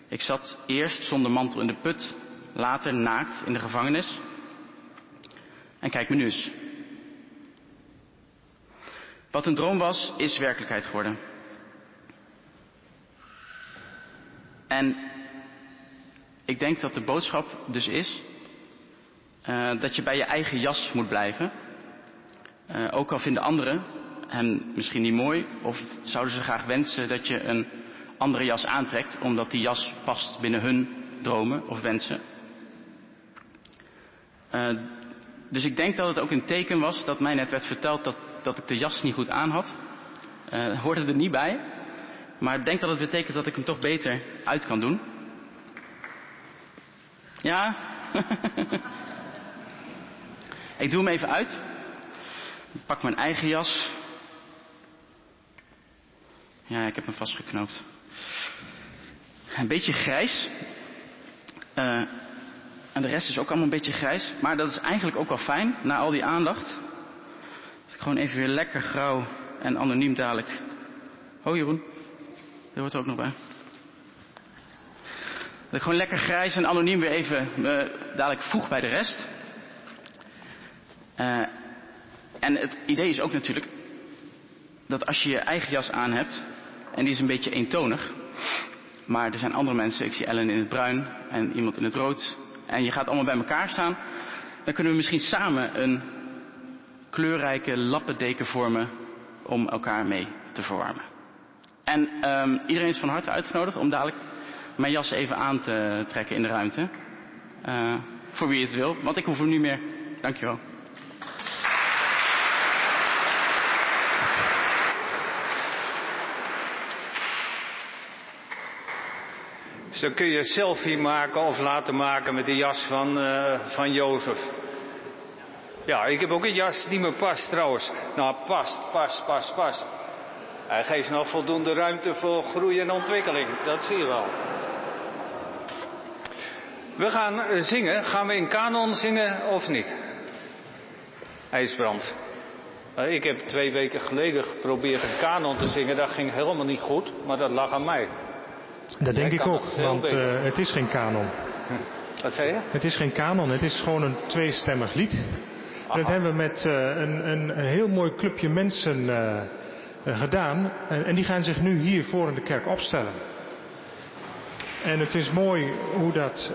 Ik zat eerst zonder mantel in de put, later naakt in de gevangenis. En kijk me nu eens. Wat een droom was, is werkelijkheid geworden. En ik denk dat de boodschap dus is uh, dat je bij je eigen jas moet blijven. Uh, ook al vinden anderen hem misschien niet mooi of zouden ze graag wensen dat je een andere jas aantrekt omdat die jas past binnen hun dromen of wensen. Uh, dus ik denk dat het ook een teken was dat mij net werd verteld dat, dat ik de jas niet goed aan had. Uh, hoorde er niet bij. Maar ik denk dat het betekent dat ik hem toch beter uit kan doen. Ja? ik doe hem even uit. Ik pak mijn eigen jas. Ja, ik heb hem vastgeknoopt. Een beetje grijs. Uh, en de rest is ook allemaal een beetje grijs. Maar dat is eigenlijk ook wel fijn, na al die aandacht. Dat ik gewoon even weer lekker grauw en anoniem dadelijk. Oh Jeroen, dit hoort er ook nog bij. Dat ik gewoon lekker grijs en anoniem weer even me dadelijk voeg bij de rest. Uh, en het idee is ook natuurlijk dat als je je eigen jas aan hebt, en die is een beetje eentonig, maar er zijn andere mensen, ik zie Ellen in het bruin en iemand in het rood, en je gaat allemaal bij elkaar staan, dan kunnen we misschien samen een kleurrijke lappendeken vormen om elkaar mee te verwarmen. En um, iedereen is van harte uitgenodigd om dadelijk mijn jas even aan te trekken in de ruimte. Uh, voor wie het wil, want ik hoef hem niet meer. Dankjewel. Zo kun je een selfie maken of laten maken met de jas van, uh, van Jozef. Ja, ik heb ook een jas die me past trouwens. Nou, past, past, past, past. Hij geeft nog voldoende ruimte voor groei en ontwikkeling. Dat zie je wel. We gaan zingen. Gaan we in kanon zingen of niet? IJsbrand. Ik heb twee weken geleden geprobeerd een kanon te zingen. Dat ging helemaal niet goed, maar dat lag aan mij. Dat denk ik ook, want uh, het is geen kanon. Wat zei je? Het is geen kanon, het is gewoon een tweestemmig lied. En dat hebben we met uh, een, een, een, heel mooi clubje mensen uh, gedaan. En, en, die gaan zich nu hier voor in de kerk opstellen. En het is mooi hoe dat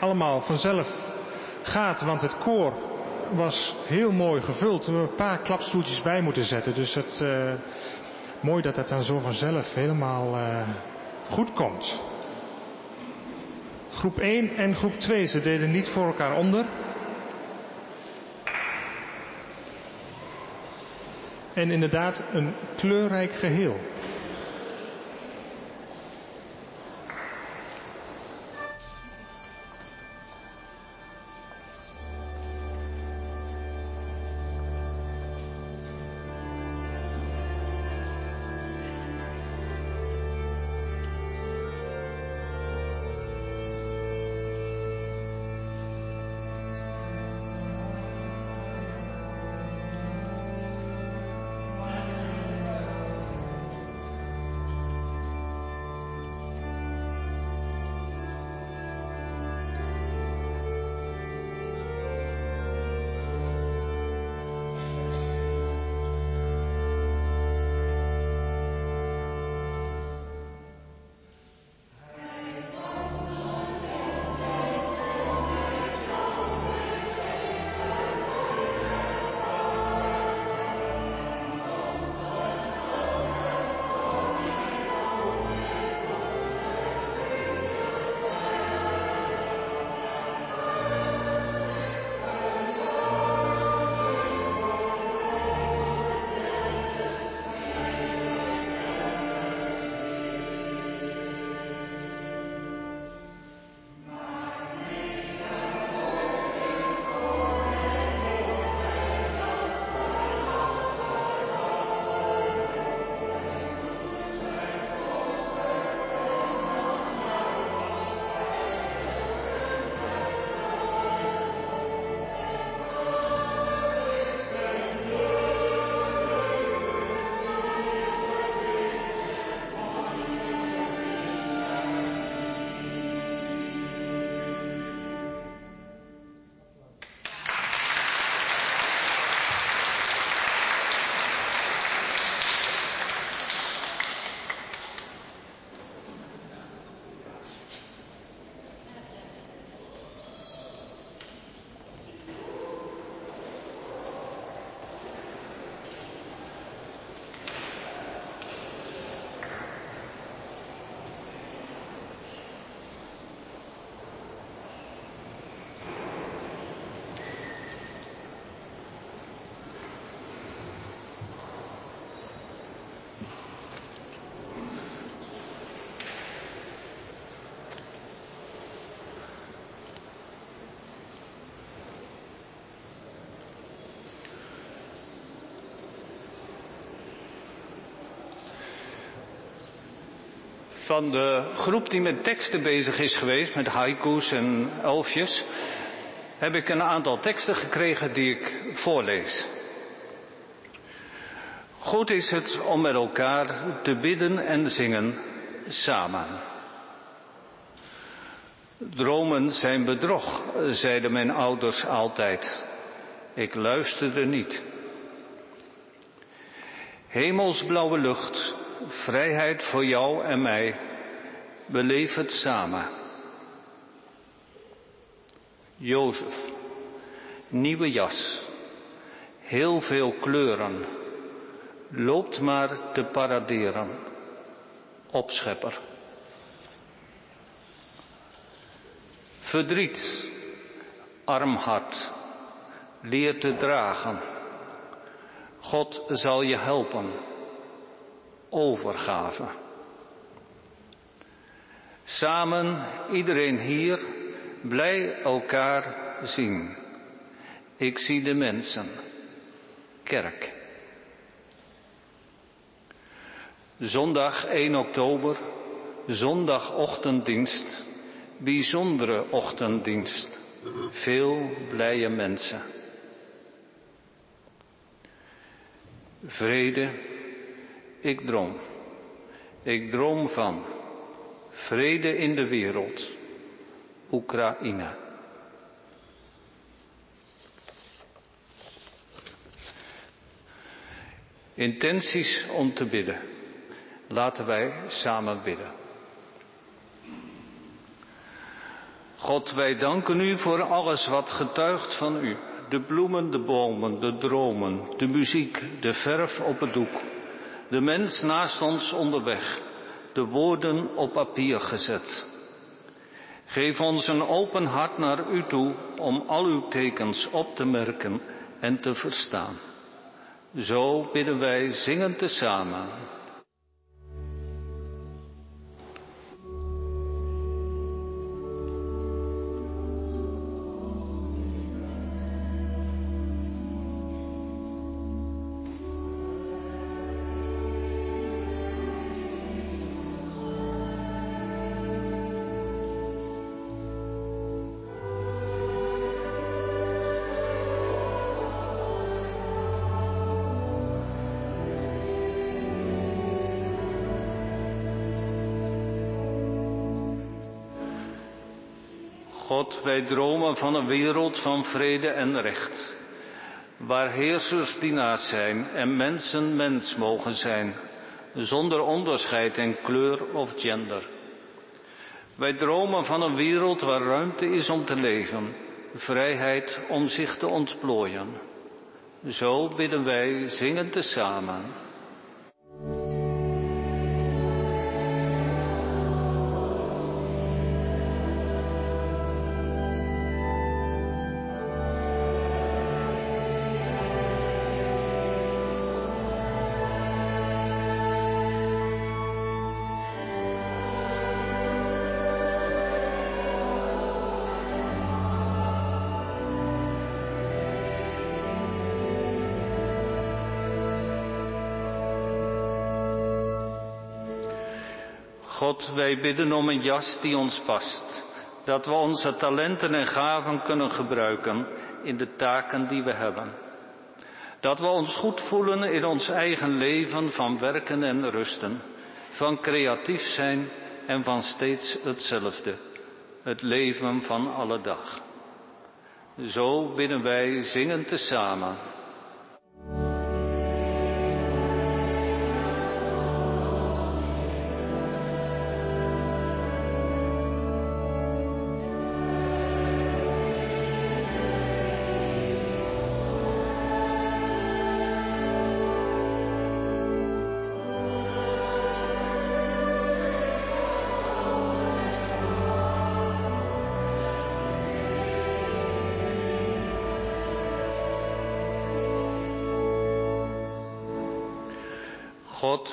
allemaal vanzelf gaat, want het koor was heel mooi gevuld. We hebben een paar klapstoeltjes bij moeten zetten. Dus het, mooi dat dat dan zo vanzelf helemaal goed komt. Groep 1 en groep 2, ze deden niet voor elkaar onder. En inderdaad een kleurrijk geheel. Van de groep die met teksten bezig is geweest, met haiku's en elfjes, heb ik een aantal teksten gekregen die ik voorlees. Goed is het om met elkaar te bidden en zingen samen. Dromen zijn bedrog, zeiden mijn ouders altijd. Ik luisterde niet. Hemelsblauwe lucht, vrijheid voor jou en mij, beleef het samen. Jozef, nieuwe jas, heel veel kleuren, loopt maar te paraderen, opschepper. Verdriet, arm hart, leer te dragen. God zal je helpen. Overgave. Samen, iedereen hier, blij elkaar zien. Ik zie de mensen. Kerk. Zondag 1 oktober, zondagochtenddienst, bijzondere ochtenddienst. Veel blije mensen. Vrede, ik droom. Ik droom van vrede in de wereld. Oekraïne. Intenties om te bidden. Laten wij samen bidden. God, wij danken u voor alles wat getuigt van u. De bloemen, de bomen, de dromen, de muziek, de verf op het doek. De mens naast ons onderweg, de woorden op papier gezet. Geef ons een open hart naar u toe om al uw tekens op te merken en te verstaan. Zo bidden wij zingend tezamen. Wij dromen van een wereld van vrede en recht, waar heersers dienaars zijn en mensen mens mogen zijn, zonder onderscheid in kleur of gender. Wij dromen van een wereld waar ruimte is om te leven, vrijheid om zich te ontplooien. Zo bidden wij zingend tezamen. God, wij bidden om een jas die ons past. Dat we onze talenten en gaven kunnen gebruiken in de taken die we hebben. Dat we ons goed voelen in ons eigen leven van werken en rusten. Van creatief zijn en van steeds hetzelfde. Het leven van alle dag. Zo bidden wij zingend tezamen.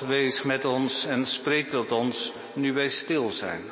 Wees met ons en spreek tot ons nu wij stil zijn.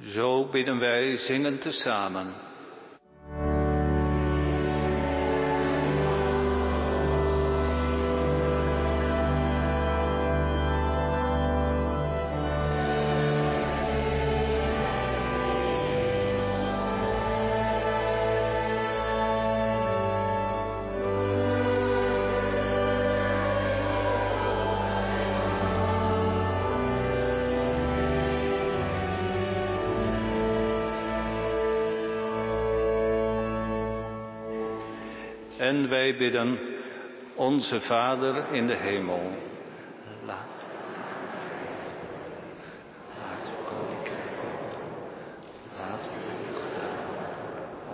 Zo bidden wij zingend tezamen. En wij bidden, onze Vader in de hemel. Laat, laat uw koninkrijk komen. Laat uw gedaan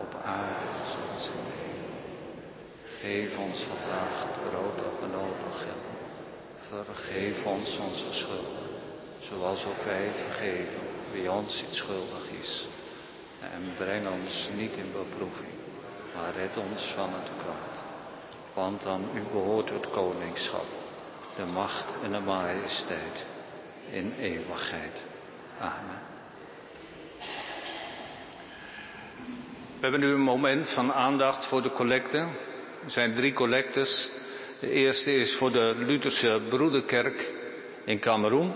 op aarde zoals in de hemel. Geef ons vandaag het brood dat we nodig hebben. Vergeef ons onze schulden, zoals ook wij vergeven wie ons iets schuldig is. En breng ons niet in beproeving maar red ons van het kwaad. Want aan u behoort het koningschap, de macht en de majesteit in eeuwigheid. Amen. We hebben nu een moment van aandacht voor de collecte. Er zijn drie collectes. De eerste is voor de Lutherse Broederkerk in Cameroen.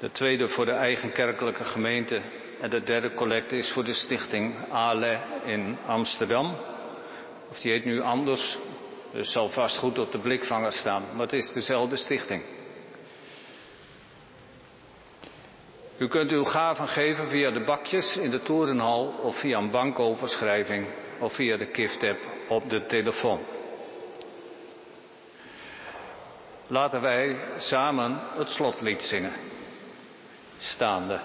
De tweede voor de eigen kerkelijke gemeente en de derde collecte is voor de stichting Ale in Amsterdam. Of die heet nu anders, dus zal vast goed op de blikvanger staan. Maar het is dezelfde stichting. U kunt uw gaven geven via de bakjes in de torenhal of via een bankoverschrijving of via de gift-app op de telefoon. Laten wij samen het slotlied zingen. Staande.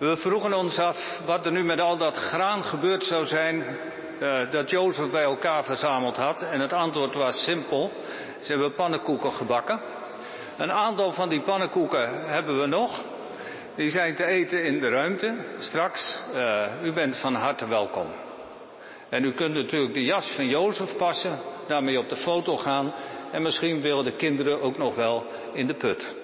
We vroegen ons af wat er nu met al dat graan gebeurd zou zijn uh, dat Jozef bij elkaar verzameld had. En het antwoord was simpel. Ze hebben pannenkoeken gebakken. Een aantal van die pannenkoeken hebben we nog. Die zijn te eten in de ruimte. Straks, uh, u bent van harte welkom. En u kunt natuurlijk de jas van Jozef passen, daarmee op de foto gaan. En misschien willen de kinderen ook nog wel in de put.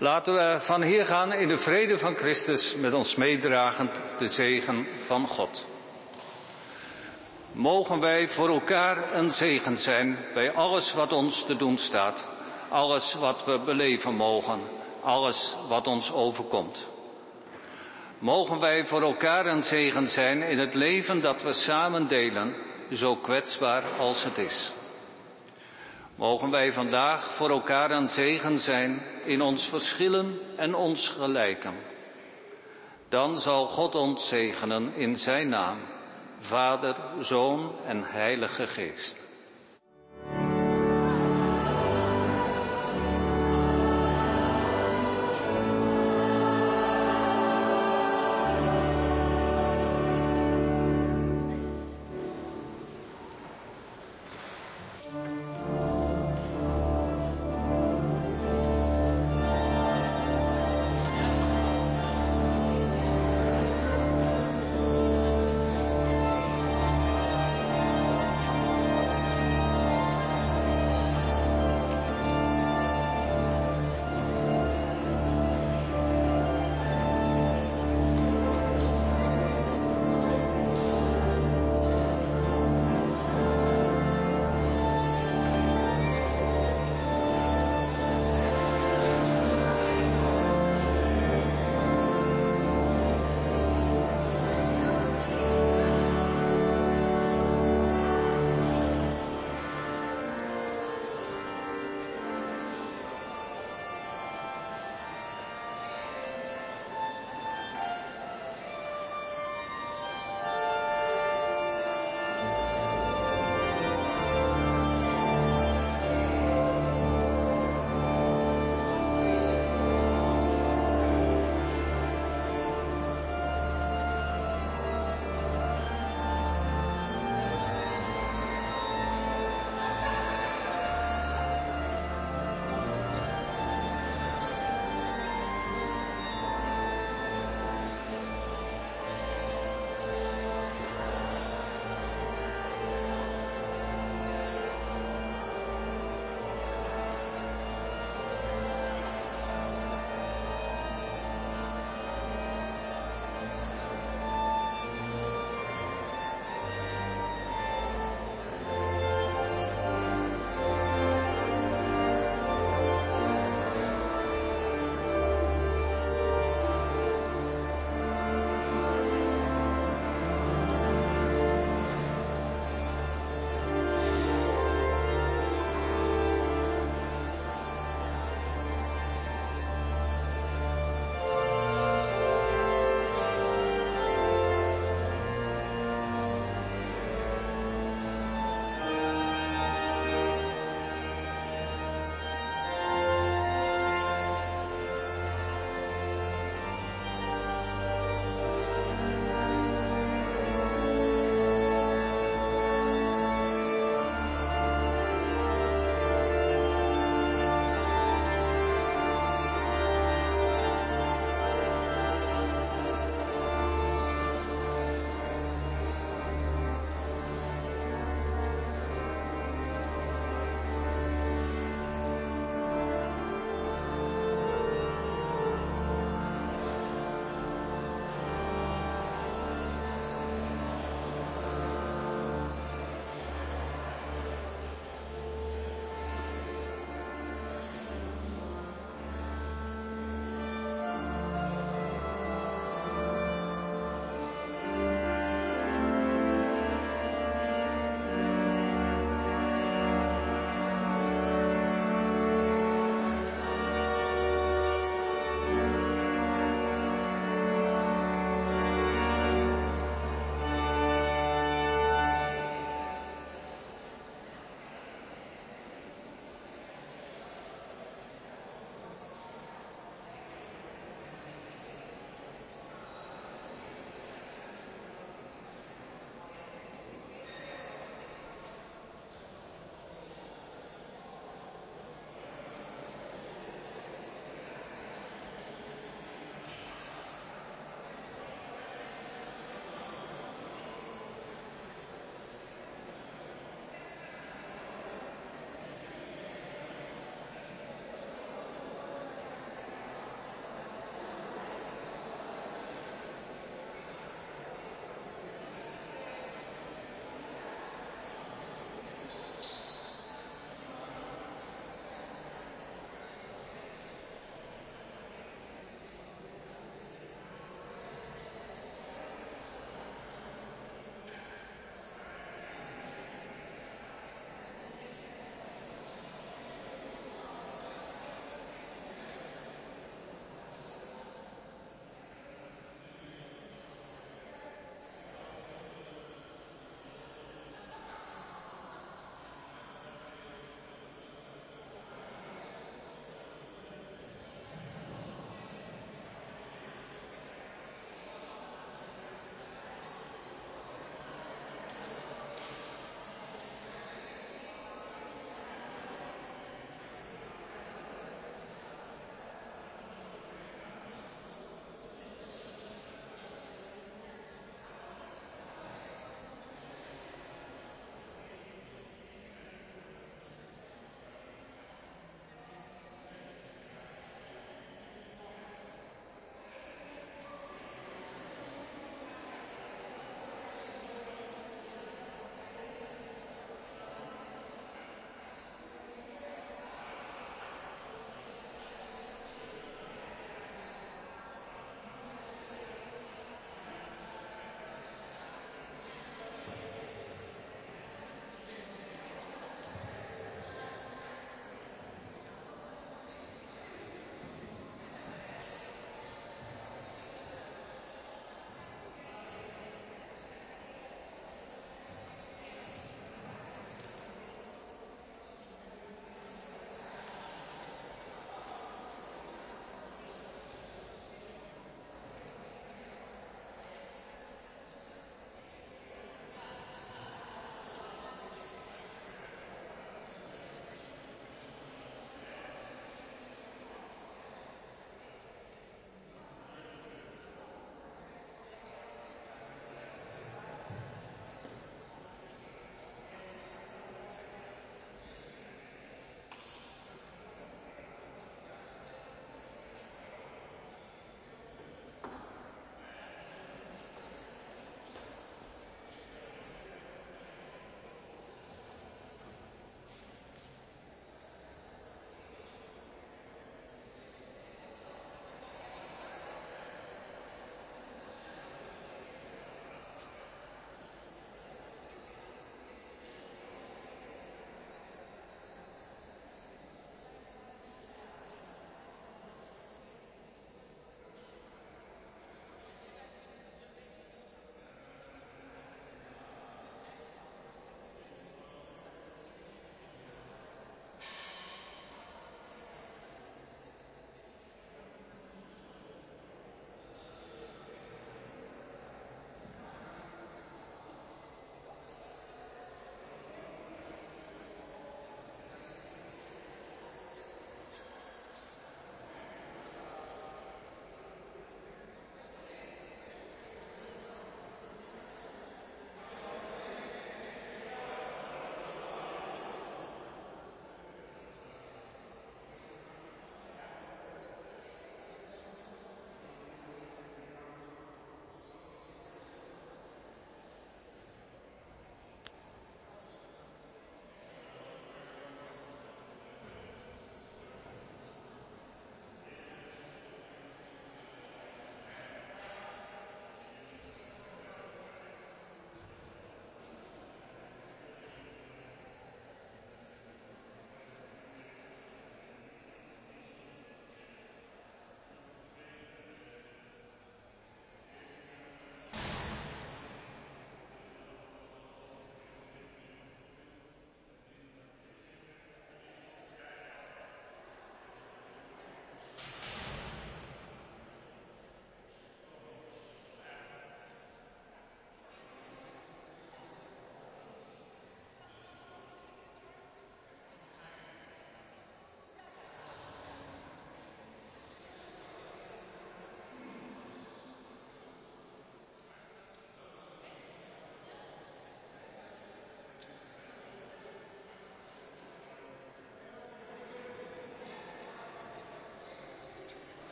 Laten we van hier gaan in de vrede van Christus met ons meedragend de zegen van God. Mogen wij voor elkaar een zegen zijn bij alles wat ons te doen staat, alles wat we beleven mogen, alles wat ons overkomt. Mogen wij voor elkaar een zegen zijn in het leven dat we samen delen, zo kwetsbaar als het is. Mogen wij vandaag voor elkaar een zegen zijn in ons verschillen en ons gelijken. Dan zal God ons zegenen in Zijn naam, Vader, Zoon en Heilige Geest.